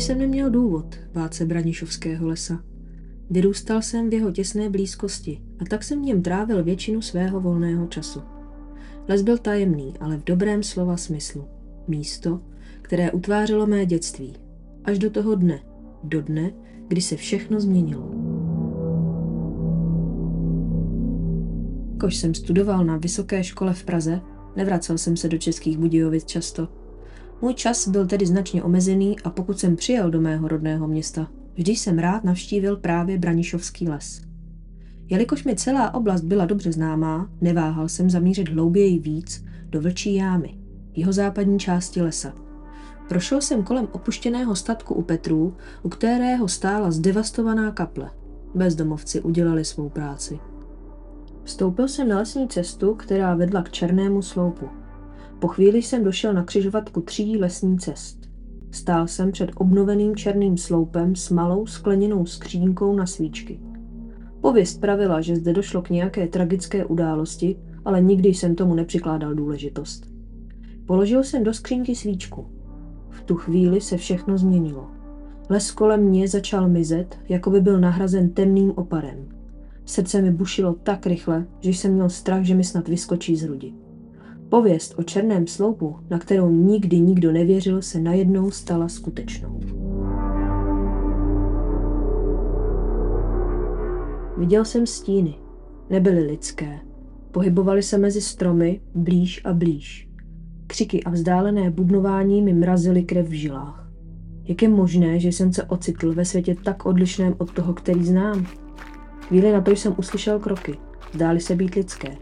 Jsem neměl důvod bát se Branišovského lesa. Vyrůstal jsem v jeho těsné blízkosti a tak jsem v něm trávil většinu svého volného času. Les byl tajemný, ale v dobrém slova smyslu. Místo, které utvářelo mé dětství. Až do toho dne. Do dne, kdy se všechno změnilo. Jakož jsem studoval na vysoké škole v Praze, nevracel jsem se do Českých Budějovic často. Můj čas byl tedy značně omezený a pokud jsem přijel do mého rodného města, vždy jsem rád navštívil právě Branišovský les. Jelikož mi celá oblast byla dobře známá, neváhal jsem zamířit hlouběji víc do Vlčí jámy, jeho západní části lesa. Prošel jsem kolem opuštěného statku u Petrů, u kterého stála zdevastovaná kaple. Bezdomovci udělali svou práci. Vstoupil jsem na lesní cestu, která vedla k černému sloupu. Po chvíli jsem došel na křižovatku tří lesní cest. Stál jsem před obnoveným černým sloupem s malou skleněnou skřínkou na svíčky. Pověst pravila, že zde došlo k nějaké tragické události, ale nikdy jsem tomu nepřikládal důležitost. Položil jsem do skřínky svíčku. V tu chvíli se všechno změnilo. Les kolem mě začal mizet, jako by byl nahrazen temným oparem. Srdce mi bušilo tak rychle, že jsem měl strach, že mi snad vyskočí z hrudi. Pověst o černém sloupu, na kterou nikdy nikdo nevěřil, se najednou stala skutečnou. Viděl jsem stíny. Nebyly lidské. Pohybovali se mezi stromy blíž a blíž. Křiky a vzdálené bubnování mi mrazily krev v žilách. Jak je možné, že jsem se ocitl ve světě tak odlišném od toho, který znám? Chvíli na to jsem uslyšel kroky. Zdály se být lidské.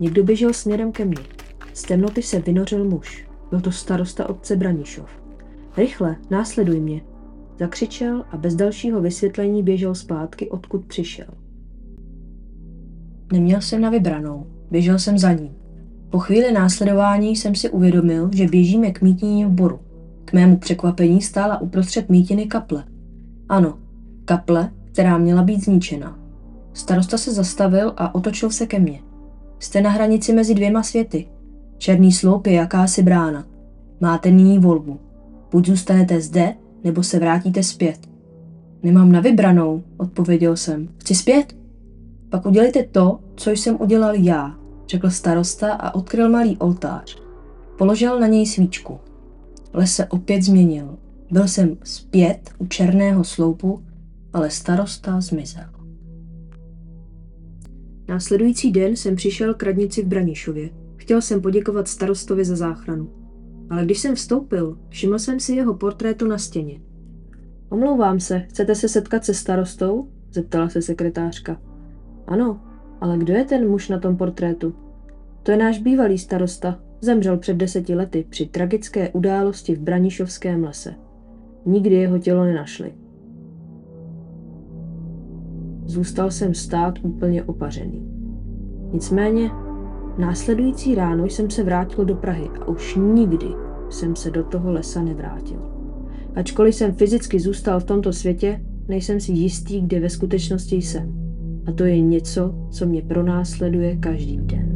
Někdo běžel směrem ke mně. Z temnoty se vynořil muž. Byl to starosta obce Branišov. Rychle, následuj mě. Zakřičel a bez dalšího vysvětlení běžel zpátky, odkud přišel. Neměl jsem na vybranou. Běžel jsem za ním. Po chvíli následování jsem si uvědomil, že běžíme k mítině v boru. K mému překvapení stála uprostřed mítiny kaple. Ano, kaple, která měla být zničena. Starosta se zastavil a otočil se ke mně. Jste na hranici mezi dvěma světy. Černý sloup je jakási brána. Máte nyní volbu. Buď zůstanete zde, nebo se vrátíte zpět. Nemám na vybranou, odpověděl jsem. Chci zpět. Pak udělejte to, co jsem udělal já, řekl starosta a odkryl malý oltář. Položil na něj svíčku. Les se opět změnil. Byl jsem zpět u černého sloupu, ale starosta zmizel. Následující den jsem přišel k radnici v Branišově. Chtěl jsem poděkovat starostovi za záchranu. Ale když jsem vstoupil, všiml jsem si jeho portrétu na stěně. Omlouvám se, chcete se setkat se starostou? zeptala se sekretářka. Ano, ale kdo je ten muž na tom portrétu? To je náš bývalý starosta. Zemřel před deseti lety při tragické události v Branišovském lese. Nikdy jeho tělo nenašli. Zůstal jsem stát úplně opařený. Nicméně, následující ráno jsem se vrátil do Prahy a už nikdy jsem se do toho lesa nevrátil. Ačkoliv jsem fyzicky zůstal v tomto světě, nejsem si jistý, kde ve skutečnosti jsem. A to je něco, co mě pronásleduje každý den.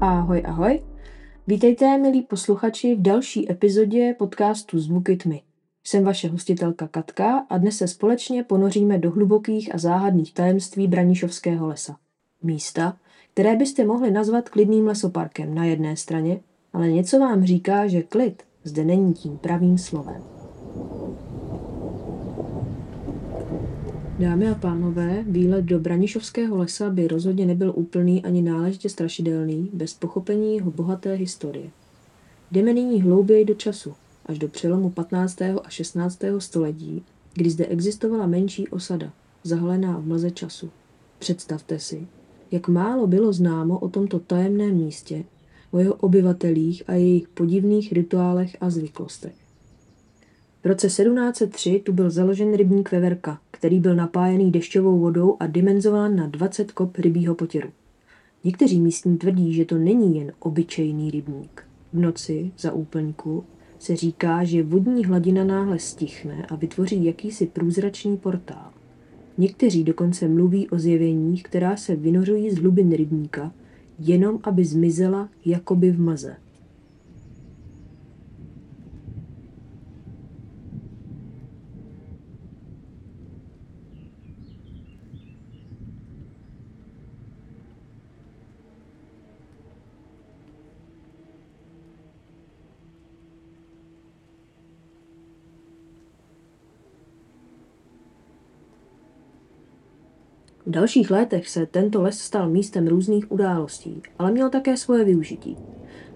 Ahoj, ahoj. Vítejte, milí posluchači, v další epizodě podcastu Zvuky tmy. Jsem vaše hostitelka Katka a dnes se společně ponoříme do hlubokých a záhadných tajemství Branišovského lesa. Místa, které byste mohli nazvat klidným lesoparkem na jedné straně ale něco vám říká, že klid zde není tím pravým slovem. Dámy a pánové, výlet do Branišovského lesa by rozhodně nebyl úplný ani náležitě strašidelný bez pochopení jeho bohaté historie. Jdeme nyní hlouběji do času, až do přelomu 15. a 16. století, kdy zde existovala menší osada, zahalená v mlze času. Představte si, jak málo bylo známo o tomto tajemném místě o jeho obyvatelích a jejich podivných rituálech a zvyklostech. V roce 1703 tu byl založen rybník Veverka, který byl napájený dešťovou vodou a dimenzován na 20 kop rybího potěru. Někteří místní tvrdí, že to není jen obyčejný rybník. V noci, za úplňku, se říká, že vodní hladina náhle stichne a vytvoří jakýsi průzračný portál. Někteří dokonce mluví o zjeveních, která se vynořují z hlubin rybníka, jenom aby zmizela jakoby v maze. Dalších letech se tento les stal místem různých událostí, ale měl také svoje využití.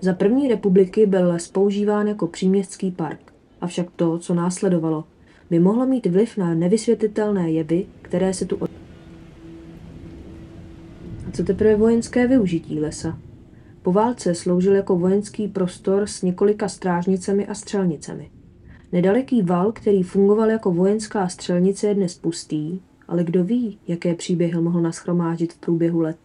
Za první republiky byl les používán jako příměstský park, avšak to, co následovalo, by mohlo mít vliv na nevysvětlitelné jevy, které se tu od... A co teprve vojenské využití lesa? Po válce sloužil jako vojenský prostor s několika strážnicemi a střelnicemi. Nedaleký val, který fungoval jako vojenská střelnice, je dnes pustý ale kdo ví, jaké příběhy mohl naschromáždit v průběhu let.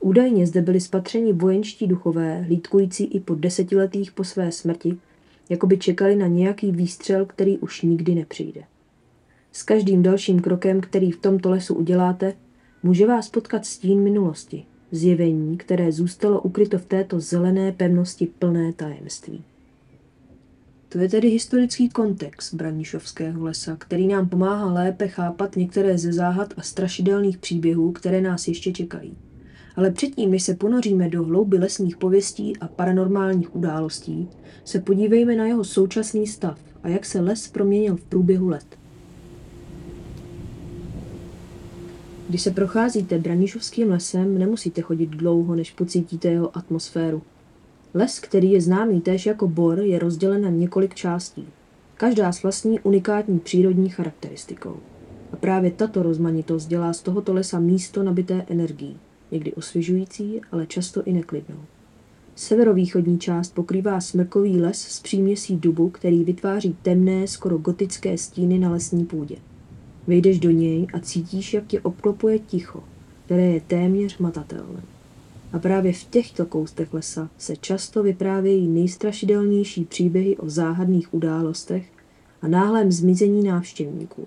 Údajně zde byli spatřeni vojenští duchové, hlídkující i po desetiletých po své smrti, jako by čekali na nějaký výstřel, který už nikdy nepřijde. S každým dalším krokem, který v tomto lesu uděláte, může vás potkat stín minulosti, zjevení, které zůstalo ukryto v této zelené pevnosti plné tajemství. To je tedy historický kontext Branišovského lesa, který nám pomáhá lépe chápat některé ze záhad a strašidelných příběhů, které nás ještě čekají. Ale předtím, než se ponoříme do hlouby lesních pověstí a paranormálních událostí, se podívejme na jeho současný stav a jak se les proměnil v průběhu let. Když se procházíte Branišovským lesem, nemusíte chodit dlouho, než pocítíte jeho atmosféru. Les, který je známý též jako bor, je rozdělen na několik částí. Každá s vlastní unikátní přírodní charakteristikou. A právě tato rozmanitost dělá z tohoto lesa místo nabité energií, někdy osvěžující, ale často i neklidnou. Severovýchodní část pokrývá smrkový les s příměsí dubu, který vytváří temné, skoro gotické stíny na lesní půdě. Vejdeš do něj a cítíš, jak tě obklopuje ticho, které je téměř matatelné. A právě v těchto koustech lesa se často vyprávějí nejstrašidelnější příběhy o záhadných událostech a náhlém zmizení návštěvníků.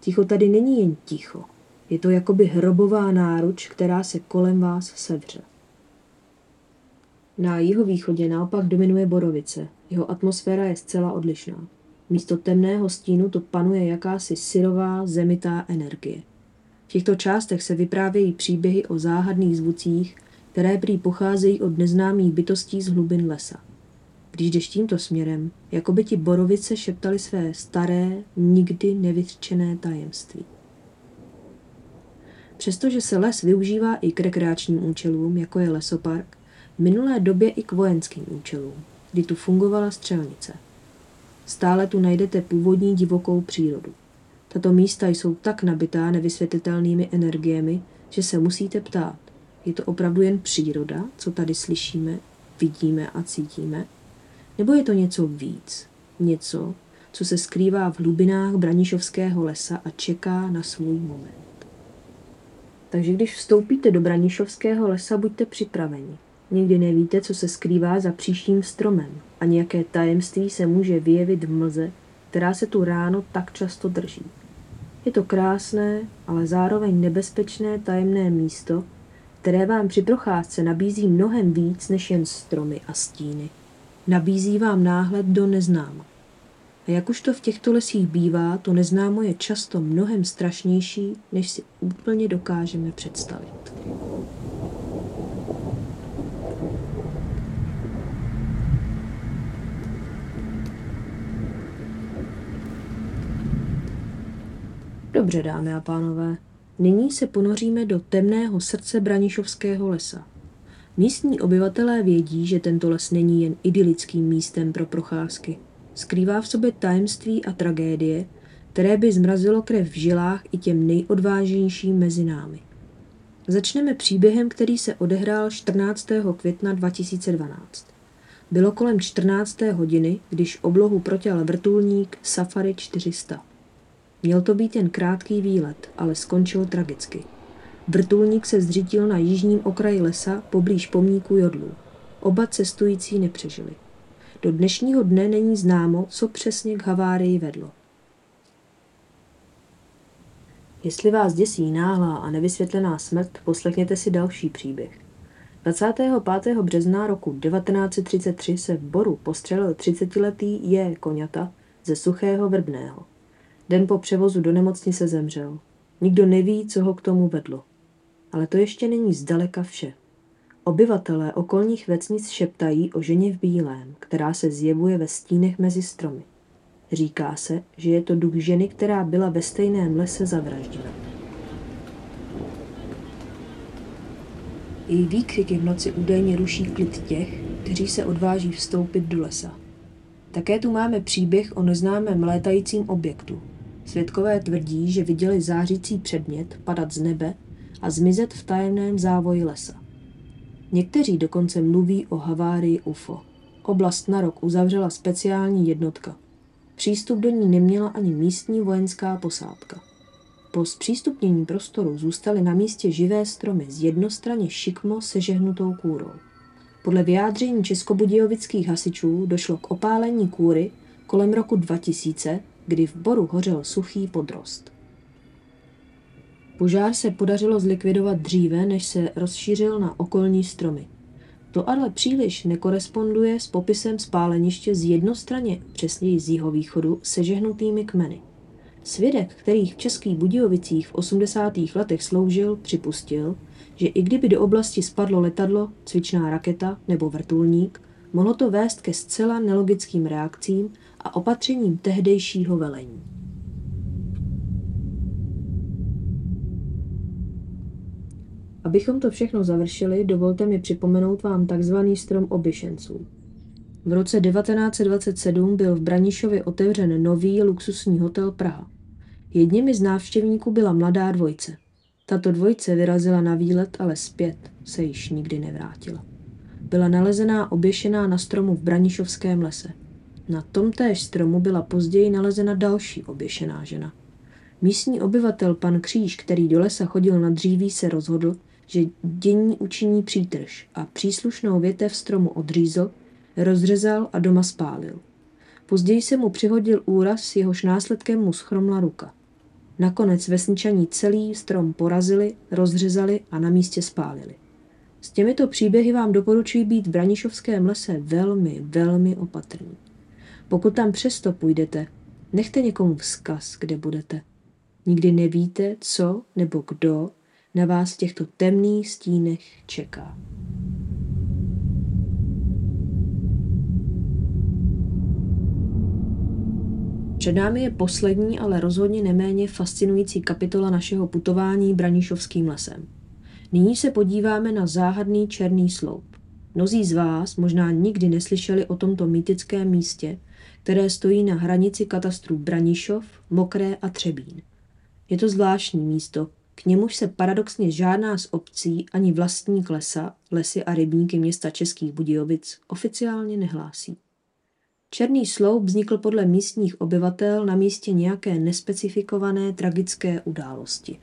Ticho tady není jen ticho. Je to jakoby hrobová náruč, která se kolem vás sevře. Na jihovýchodě naopak dominuje borovice. Jeho atmosféra je zcela odlišná. Místo temného stínu to panuje jakási syrová, zemitá energie. V těchto částech se vyprávějí příběhy o záhadných zvucích, které prý pocházejí od neznámých bytostí z hlubin lesa. Když jdeš tímto směrem, jako by ti borovice šeptali své staré, nikdy nevyřčené tajemství. Přestože se les využívá i k rekreačním účelům, jako je lesopark, v minulé době i k vojenským účelům, kdy tu fungovala střelnice. Stále tu najdete původní divokou přírodu. Tato místa jsou tak nabitá nevysvětlitelnými energiemi, že se musíte ptát, je to opravdu jen příroda, co tady slyšíme, vidíme a cítíme? Nebo je to něco víc? Něco, co se skrývá v hlubinách Branišovského lesa a čeká na svůj moment. Takže když vstoupíte do Branišovského lesa, buďte připraveni. Nikdy nevíte, co se skrývá za příštím stromem a nějaké tajemství se může vyjevit v mlze, která se tu ráno tak často drží. Je to krásné, ale zároveň nebezpečné tajemné místo, které vám při procházce nabízí mnohem víc než jen stromy a stíny. Nabízí vám náhled do neznáma. A jak už to v těchto lesích bývá, to neznámo je často mnohem strašnější, než si úplně dokážeme představit. Dobře, dámy a pánové, Nyní se ponoříme do temného srdce Branišovského lesa. Místní obyvatelé vědí, že tento les není jen idylickým místem pro procházky. Skrývá v sobě tajemství a tragédie, které by zmrazilo krev v žilách i těm nejodvážnějším mezi námi. Začneme příběhem, který se odehrál 14. května 2012. Bylo kolem 14. hodiny, když oblohu protěl vrtulník Safari 400. Měl to být jen krátký výlet, ale skončil tragicky. Vrtulník se zřítil na jižním okraji lesa poblíž pomníku Jodlů. Oba cestující nepřežili. Do dnešního dne není známo, co přesně k havárii vedlo. Jestli vás děsí náhlá a nevysvětlená smrt, poslechněte si další příběh. 25. března roku 1933 se v Boru postřelil 30-letý J. Koňata ze Suchého Vrbného. Den po převozu do nemocnice zemřel. Nikdo neví, co ho k tomu vedlo. Ale to ještě není zdaleka vše. Obyvatelé okolních vesnic šeptají o ženě v bílém, která se zjevuje ve stínech mezi stromy. Říká se, že je to duch ženy, která byla ve stejném lese zavražděna. Její výkřiky v noci údajně ruší klid těch, kteří se odváží vstoupit do lesa. Také tu máme příběh o neznámém létajícím objektu. Svědkové tvrdí, že viděli zářící předmět padat z nebe a zmizet v tajemném závoji lesa. Někteří dokonce mluví o havárii UFO. Oblast na rok uzavřela speciální jednotka. Přístup do ní neměla ani místní vojenská posádka. Po zpřístupnění prostoru zůstaly na místě živé stromy z jednostranně šikmo sežehnutou kůrou. Podle vyjádření českobudějovických hasičů došlo k opálení kůry kolem roku 2000, kdy v boru hořel suchý podrost. Požár se podařilo zlikvidovat dříve, než se rozšířil na okolní stromy. To ale příliš nekoresponduje s popisem spáleniště z jednostranně, přesněji z jihovýchodu, sežehnutými kmeny. Svědek, který v Českých Budějovicích v 80. letech sloužil, připustil, že i kdyby do oblasti spadlo letadlo, cvičná raketa nebo vrtulník, mohlo to vést ke zcela nelogickým reakcím a opatřením tehdejšího velení. Abychom to všechno završili, dovolte mi připomenout vám takzvaný strom obyšenců. V roce 1927 byl v Branišově otevřen nový luxusní hotel Praha. Jedněmi z návštěvníků byla mladá dvojce. Tato dvojce vyrazila na výlet, ale zpět se již nikdy nevrátila. Byla nalezená oběšená na stromu v Branišovském lese. Na tomtéž stromu byla později nalezena další oběšená žena. Místní obyvatel pan Kříž, který do lesa chodil na dříví, se rozhodl, že dění učiní přítrž a příslušnou větev stromu odřízl, rozřezal a doma spálil. Později se mu přihodil úraz, jehož následkem mu schromla ruka. Nakonec vesničaní celý strom porazili, rozřezali a na místě spálili. S těmito příběhy vám doporučuji být v Branišovském lese velmi, velmi opatrní. Pokud tam přesto půjdete, nechte někomu vzkaz, kde budete. Nikdy nevíte, co nebo kdo na vás v těchto temných stínech čeká. Před námi je poslední, ale rozhodně neméně fascinující kapitola našeho putování Branišovským lesem. Nyní se podíváme na záhadný černý sloup. Mnozí z vás možná nikdy neslyšeli o tomto mýtickém místě, které stojí na hranici katastrů Branišov, Mokré a Třebín. Je to zvláštní místo, k němuž se paradoxně žádná z obcí ani vlastník lesa, lesy a rybníky města Českých Budějovic oficiálně nehlásí. Černý sloup vznikl podle místních obyvatel na místě nějaké nespecifikované tragické události.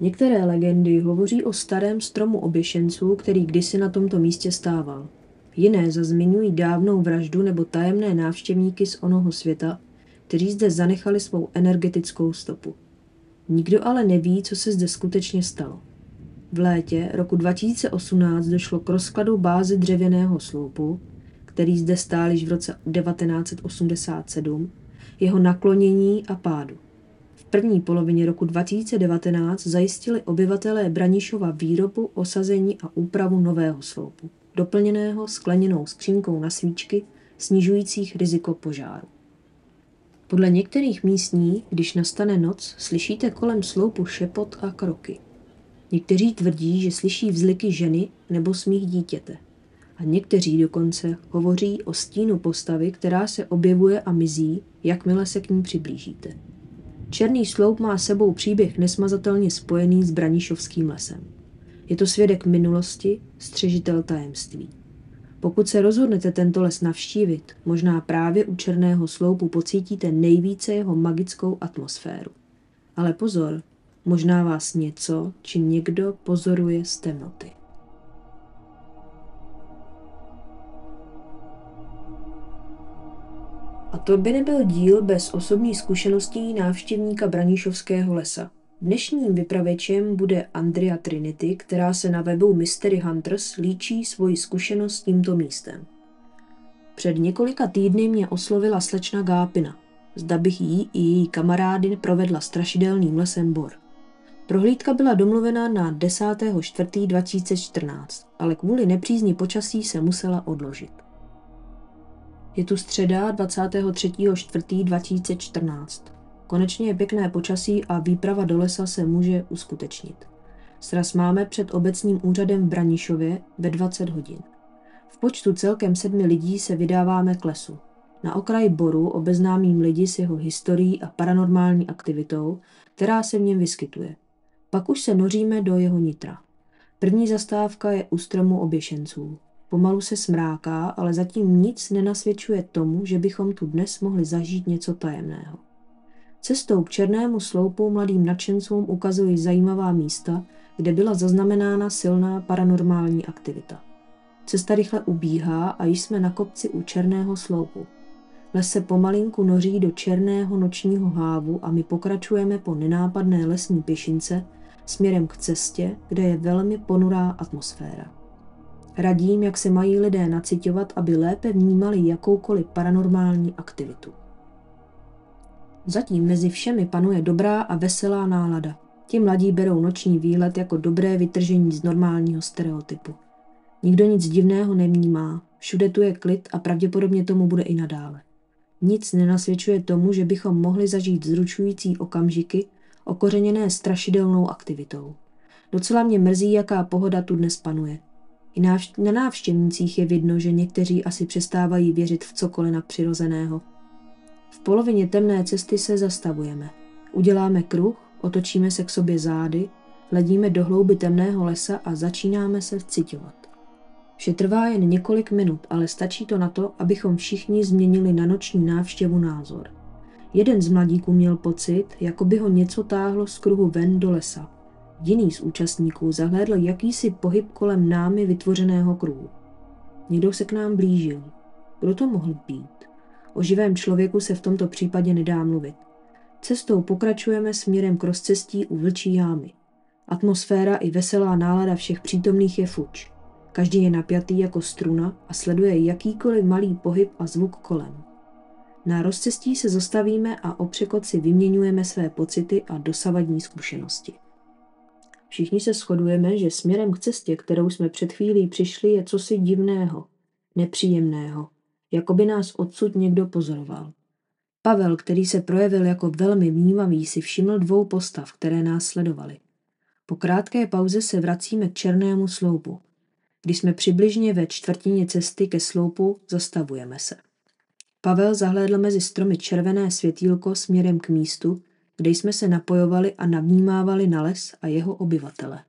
Některé legendy hovoří o starém stromu oběšenců, který kdysi na tomto místě stával. Jiné zazmiňují dávnou vraždu nebo tajemné návštěvníky z onoho světa, kteří zde zanechali svou energetickou stopu. Nikdo ale neví, co se zde skutečně stalo. V létě roku 2018 došlo k rozkladu báze dřevěného sloupu, který zde stál již v roce 1987, jeho naklonění a pádu. V první polovině roku 2019 zajistili obyvatelé Branišova výrobu, osazení a úpravu nového sloupu, doplněného skleněnou skřínkou na svíčky, snižujících riziko požáru. Podle některých místní, když nastane noc, slyšíte kolem sloupu šepot a kroky. Někteří tvrdí, že slyší vzliky ženy nebo smích dítěte. A někteří dokonce hovoří o stínu postavy, která se objevuje a mizí, jakmile se k ní přiblížíte. Černý sloup má sebou příběh nesmazatelně spojený s Branišovským lesem. Je to svědek minulosti, střežitel tajemství. Pokud se rozhodnete tento les navštívit, možná právě u černého sloupu pocítíte nejvíce jeho magickou atmosféru. Ale pozor, možná vás něco či někdo pozoruje z temnoty. A to by nebyl díl bez osobní zkušeností návštěvníka Branišovského lesa. Dnešním vypravěčem bude Andrea Trinity, která se na webu Mystery Hunters líčí svoji zkušenost s tímto místem. Před několika týdny mě oslovila slečna Gápina. Zda bych jí i její kamarády provedla strašidelným lesem Bor. Prohlídka byla domluvená na 10.4.2014, ale kvůli nepřízni počasí se musela odložit. Je tu středa 23.4.2014. Konečně je pěkné počasí a výprava do lesa se může uskutečnit. Sraz máme před obecním úřadem v Branišově ve 20 hodin. V počtu celkem sedmi lidí se vydáváme k lesu. Na okraji boru obeznámím lidi s jeho historií a paranormální aktivitou, která se v něm vyskytuje. Pak už se noříme do jeho nitra. První zastávka je u stromu oběšenců. Pomalu se smráká, ale zatím nic nenasvědčuje tomu, že bychom tu dnes mohli zažít něco tajemného. Cestou k černému sloupu mladým nadšencům ukazují zajímavá místa, kde byla zaznamenána silná paranormální aktivita. Cesta rychle ubíhá a již jsme na kopci u černého sloupu. Les se pomalinku noří do černého nočního hávu a my pokračujeme po nenápadné lesní pěšince směrem k cestě, kde je velmi ponurá atmosféra. Radím, jak se mají lidé nacitovat, aby lépe vnímali jakoukoliv paranormální aktivitu. Zatím mezi všemi panuje dobrá a veselá nálada. Ti mladí berou noční výlet jako dobré vytržení z normálního stereotypu. Nikdo nic divného nevnímá, všude tu je klid a pravděpodobně tomu bude i nadále. Nic nenasvědčuje tomu, že bychom mohli zažít zručující okamžiky, okořeněné strašidelnou aktivitou. Docela mě mrzí, jaká pohoda tu dnes panuje. I na návštěvnících je vidno, že někteří asi přestávají věřit v cokoliv nadpřirozeného. V polovině temné cesty se zastavujeme. Uděláme kruh, otočíme se k sobě zády, hledíme do hlouby temného lesa a začínáme se vcitovat. Vše trvá jen několik minut, ale stačí to na to, abychom všichni změnili na noční návštěvu názor. Jeden z mladíků měl pocit, jako by ho něco táhlo z kruhu ven do lesa. Jiný z účastníků zahlédl jakýsi pohyb kolem námi vytvořeného kruhu. Někdo se k nám blížil. Kdo to mohl být? O živém člověku se v tomto případě nedá mluvit. Cestou pokračujeme směrem k rozcestí u vlčí jámy. Atmosféra i veselá nálada všech přítomných je fuč. Každý je napjatý jako struna a sleduje jakýkoliv malý pohyb a zvuk kolem. Na rozcestí se zastavíme a o překoci vyměňujeme své pocity a dosavadní zkušenosti. Všichni se shodujeme, že směrem k cestě, kterou jsme před chvílí přišli, je cosi divného, nepříjemného, jako by nás odsud někdo pozoroval. Pavel, který se projevil jako velmi vnímavý, si všiml dvou postav, které nás sledovaly. Po krátké pauze se vracíme k černému sloupu. Když jsme přibližně ve čtvrtině cesty ke sloupu, zastavujeme se. Pavel zahlédl mezi stromy červené světýlko směrem k místu, kde jsme se napojovali a navnímávali na les a jeho obyvatele.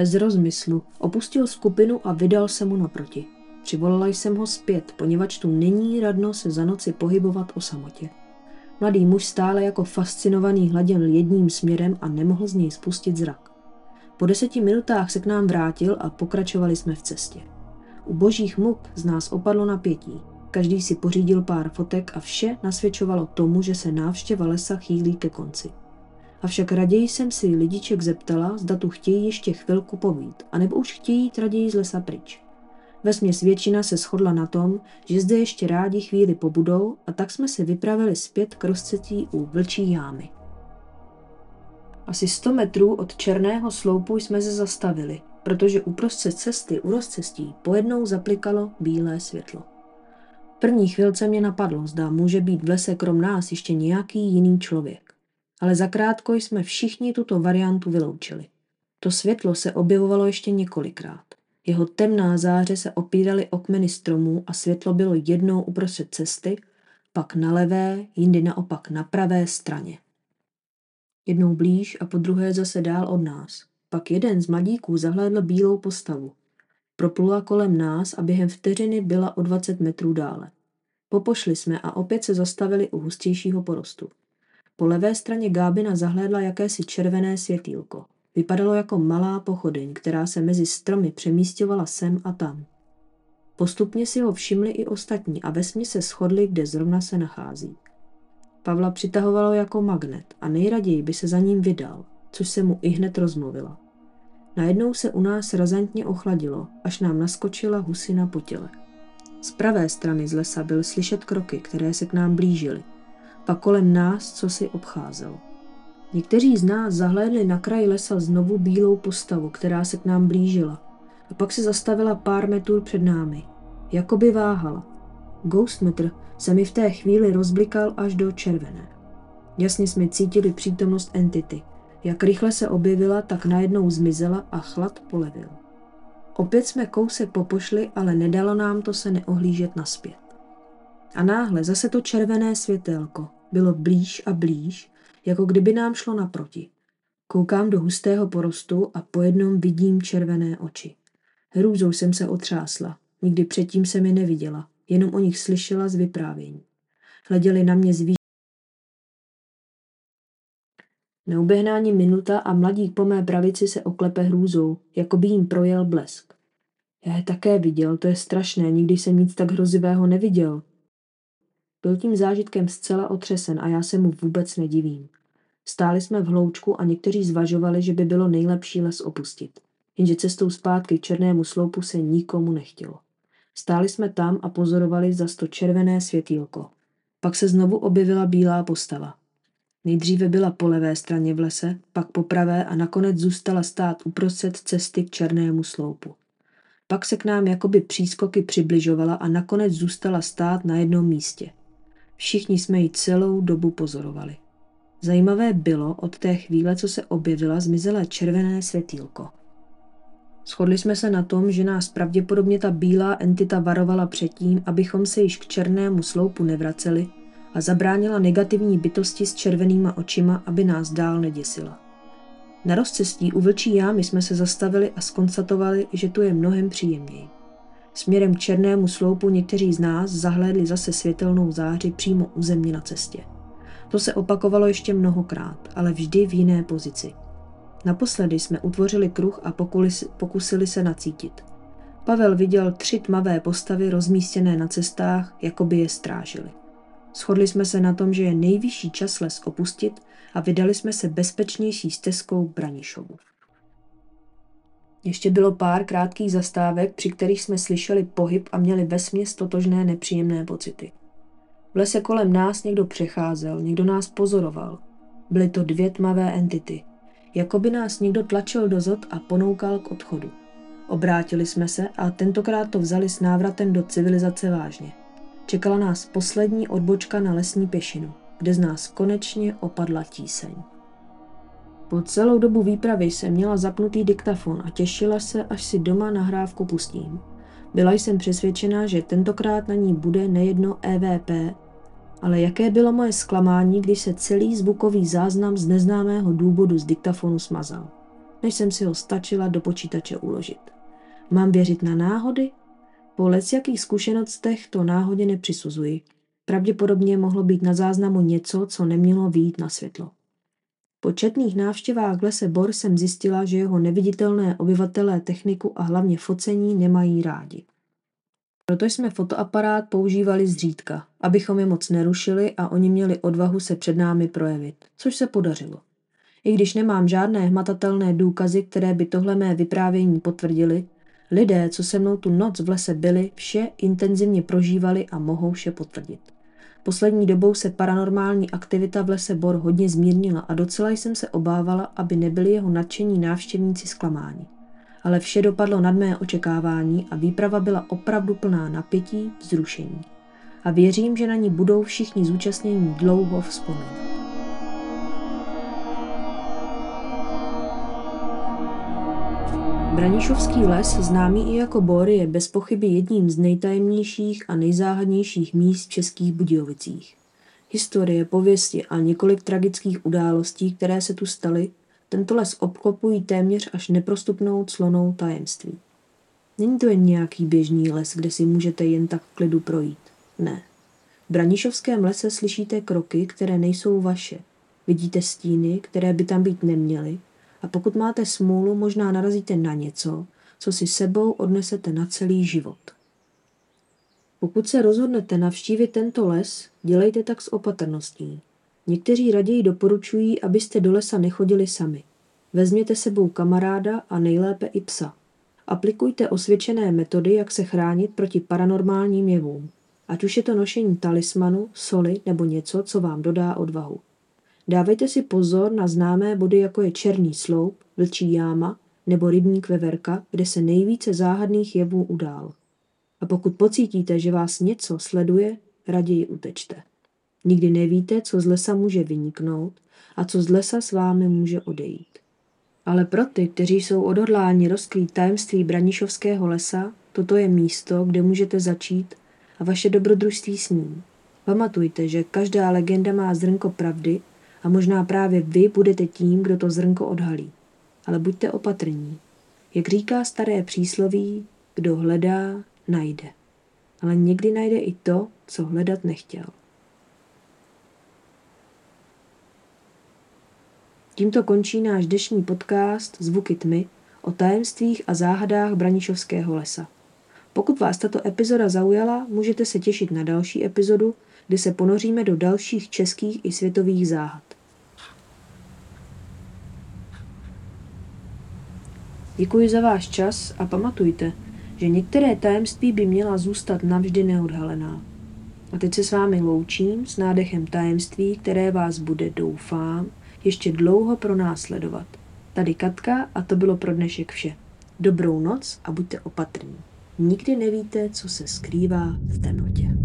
Bez rozmyslu opustil skupinu a vydal se mu naproti. Přivolala jsem ho zpět, poněvadž tu není radno se za noci pohybovat o samotě. Mladý muž stále jako fascinovaný hleděl jedním směrem a nemohl z něj spustit zrak. Po deseti minutách se k nám vrátil a pokračovali jsme v cestě. U božích muk z nás opadlo napětí. Každý si pořídil pár fotek a vše nasvědčovalo tomu, že se návštěva lesa chýlí ke konci. Avšak raději jsem si lidiček zeptala, zda tu chtějí ještě chvilku povít, anebo už chtějí jít raději z lesa pryč. Vesměs většina se shodla na tom, že zde ještě rádi chvíli pobudou a tak jsme se vypravili zpět k rozcetí u vlčí jámy. Asi 100 metrů od černého sloupu jsme se zastavili, protože uprostřed cesty u rozcestí pojednou zaplikalo bílé světlo. První chvilce mě napadlo, zda může být v lese krom nás ještě nějaký jiný člověk ale zakrátko jsme všichni tuto variantu vyloučili. To světlo se objevovalo ještě několikrát. Jeho temná záře se opíraly o kmeny stromů a světlo bylo jednou uprostřed cesty, pak na levé, jindy naopak na pravé straně. Jednou blíž a po druhé zase dál od nás. Pak jeden z mladíků zahlédl bílou postavu. Proplula kolem nás a během vteřiny byla o 20 metrů dále. Popošli jsme a opět se zastavili u hustějšího porostu. Po levé straně Gábina zahlédla jakési červené světýlko. Vypadalo jako malá pochodeň, která se mezi stromy přemístěvala sem a tam. Postupně si ho všimli i ostatní a vesmě se shodli, kde zrovna se nachází. Pavla přitahovalo jako magnet a nejraději by se za ním vydal, což se mu i hned rozmluvila. Najednou se u nás razantně ochladilo, až nám naskočila husina po těle. Z pravé strany z lesa byl slyšet kroky, které se k nám blížily. Pak kolem nás co si obcházel. Někteří z nás zahlédli na kraji lesa znovu bílou postavu, která se k nám blížila. A pak se zastavila pár metrů před námi. Jakoby váhala. Ghostmetr se mi v té chvíli rozblikal až do červené. Jasně jsme cítili přítomnost entity. Jak rychle se objevila, tak najednou zmizela a chlad polevil. Opět jsme kousek popošli, ale nedalo nám to se neohlížet naspět. A náhle zase to červené světélko bylo blíž a blíž, jako kdyby nám šlo naproti. Koukám do hustého porostu a po jednom vidím červené oči. Hrůzou jsem se otřásla. Nikdy předtím jsem je neviděla, jenom o nich slyšela z vyprávění. Hleděli na mě zví. Neuběhná ani minuta a mladík po mé pravici se oklepe hrůzou, jako by jim projel blesk. Já je také viděl, to je strašné, nikdy jsem nic tak hrozivého neviděl. Byl tím zážitkem zcela otřesen a já se mu vůbec nedivím. Stáli jsme v hloučku a někteří zvažovali, že by bylo nejlepší les opustit. Jenže cestou zpátky k černému sloupu se nikomu nechtělo. Stáli jsme tam a pozorovali za to červené světýlko. Pak se znovu objevila bílá postava. Nejdříve byla po levé straně v lese, pak po pravé a nakonec zůstala stát uprostřed cesty k černému sloupu. Pak se k nám jakoby přískoky přibližovala a nakonec zůstala stát na jednom místě. Všichni jsme ji celou dobu pozorovali. Zajímavé bylo od té chvíle, co se objevila, zmizelé červené světýlko. Shodli jsme se na tom, že nás pravděpodobně ta bílá entita varovala předtím, abychom se již k černému sloupu nevraceli a zabránila negativní bytosti s červenýma očima, aby nás dál neděsila. Na rozcestí u vlčí jámy jsme se zastavili a skonstatovali, že tu je mnohem příjemněji. Směrem k černému sloupu někteří z nás zahlédli zase světelnou záři přímo u země na cestě. To se opakovalo ještě mnohokrát, ale vždy v jiné pozici. Naposledy jsme utvořili kruh a pokusili se nacítit. Pavel viděl tři tmavé postavy rozmístěné na cestách, jako by je strážili. Shodli jsme se na tom, že je nejvyšší čas les opustit a vydali jsme se bezpečnější stezkou Branišovu. Ještě bylo pár krátkých zastávek, při kterých jsme slyšeli pohyb a měli vesměs totožné nepříjemné pocity. V lese kolem nás někdo přecházel, někdo nás pozoroval. Byly to dvě tmavé entity. Jako by nás někdo tlačil do zod a ponoukal k odchodu. Obrátili jsme se a tentokrát to vzali s návratem do civilizace vážně. Čekala nás poslední odbočka na lesní pěšinu, kde z nás konečně opadla tíseň. Po celou dobu výpravy jsem měla zapnutý diktafon a těšila se, až si doma nahrávku pustím. Byla jsem přesvědčena, že tentokrát na ní bude nejedno EVP, ale jaké bylo moje zklamání, když se celý zvukový záznam z neznámého důvodu z diktafonu smazal, než jsem si ho stačila do počítače uložit. Mám věřit na náhody? Po jakých zkušenostech to náhodě nepřisuzuji. Pravděpodobně mohlo být na záznamu něco, co nemělo výjít na světlo. Po četných návštěvách v lese Bor jsem zjistila, že jeho neviditelné obyvatelé techniku a hlavně focení nemají rádi. Proto jsme fotoaparát používali zřídka, abychom je moc nerušili a oni měli odvahu se před námi projevit, což se podařilo. I když nemám žádné hmatatelné důkazy, které by tohle mé vyprávění potvrdili, lidé, co se mnou tu noc v lese byli, vše intenzivně prožívali a mohou vše potvrdit. Poslední dobou se paranormální aktivita v lese Bor hodně zmírnila a docela jsem se obávala, aby nebyli jeho nadšení návštěvníci zklamáni. Ale vše dopadlo nad mé očekávání a výprava byla opravdu plná napětí, vzrušení. A věřím, že na ní budou všichni zúčastnění dlouho vzpomínat. Branišovský les, známý i jako Bor, je bez pochyby jedním z nejtajemnějších a nejzáhadnějších míst v Českých Budějovicích. Historie, pověsti a několik tragických událostí, které se tu staly, Tento les obklopují téměř až neprostupnou clonou tajemství. Není to jen nějaký běžný les, kde si můžete jen tak v klidu projít. Ne. V Branišovském lese slyšíte kroky, které nejsou vaše. Vidíte stíny, které by tam být neměly a pokud máte smůlu, možná narazíte na něco, co si sebou odnesete na celý život. Pokud se rozhodnete navštívit tento les, dělejte tak s opatrností. Někteří raději doporučují, abyste do lesa nechodili sami. Vezměte sebou kamaráda a nejlépe i psa. Aplikujte osvědčené metody, jak se chránit proti paranormálním jevům. Ať už je to nošení talismanu, soli nebo něco, co vám dodá odvahu. Dávejte si pozor na známé body, jako je černý sloup, vlčí jáma nebo rybník veverka, kde se nejvíce záhadných jevů udál. A pokud pocítíte, že vás něco sleduje, raději utečte. Nikdy nevíte, co z lesa může vyniknout a co z lesa s vámi může odejít. Ale pro ty, kteří jsou odhodláni rozkrýt tajemství Branišovského lesa, toto je místo, kde můžete začít a vaše dobrodružství s ním. Pamatujte, že každá legenda má zrnko pravdy a možná právě vy budete tím, kdo to zrnko odhalí. Ale buďte opatrní. Jak říká staré přísloví, kdo hledá, najde. Ale někdy najde i to, co hledat nechtěl. Tímto končí náš dnešní podcast Zvuky tmy o tajemstvích a záhadách Branišovského lesa. Pokud vás tato epizoda zaujala, můžete se těšit na další epizodu, kdy se ponoříme do dalších českých i světových záhad. Děkuji za váš čas a pamatujte, že některé tajemství by měla zůstat navždy neodhalená. A teď se s vámi loučím s nádechem tajemství, které vás bude, doufám, ještě dlouho pronásledovat. Tady Katka a to bylo pro dnešek vše. Dobrou noc a buďte opatrní. Nikdy nevíte, co se skrývá v temnotě.